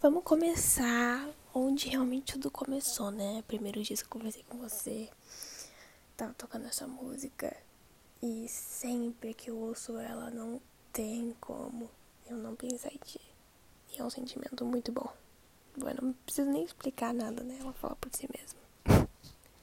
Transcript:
vamos começar onde realmente tudo começou, né? Primeiro dia que eu conversei com você, tava tocando essa música e sempre que eu ouço ela não tem como eu não pensar em ti. E é um sentimento muito bom. Eu não preciso nem explicar nada, né? Ela fala por si mesma.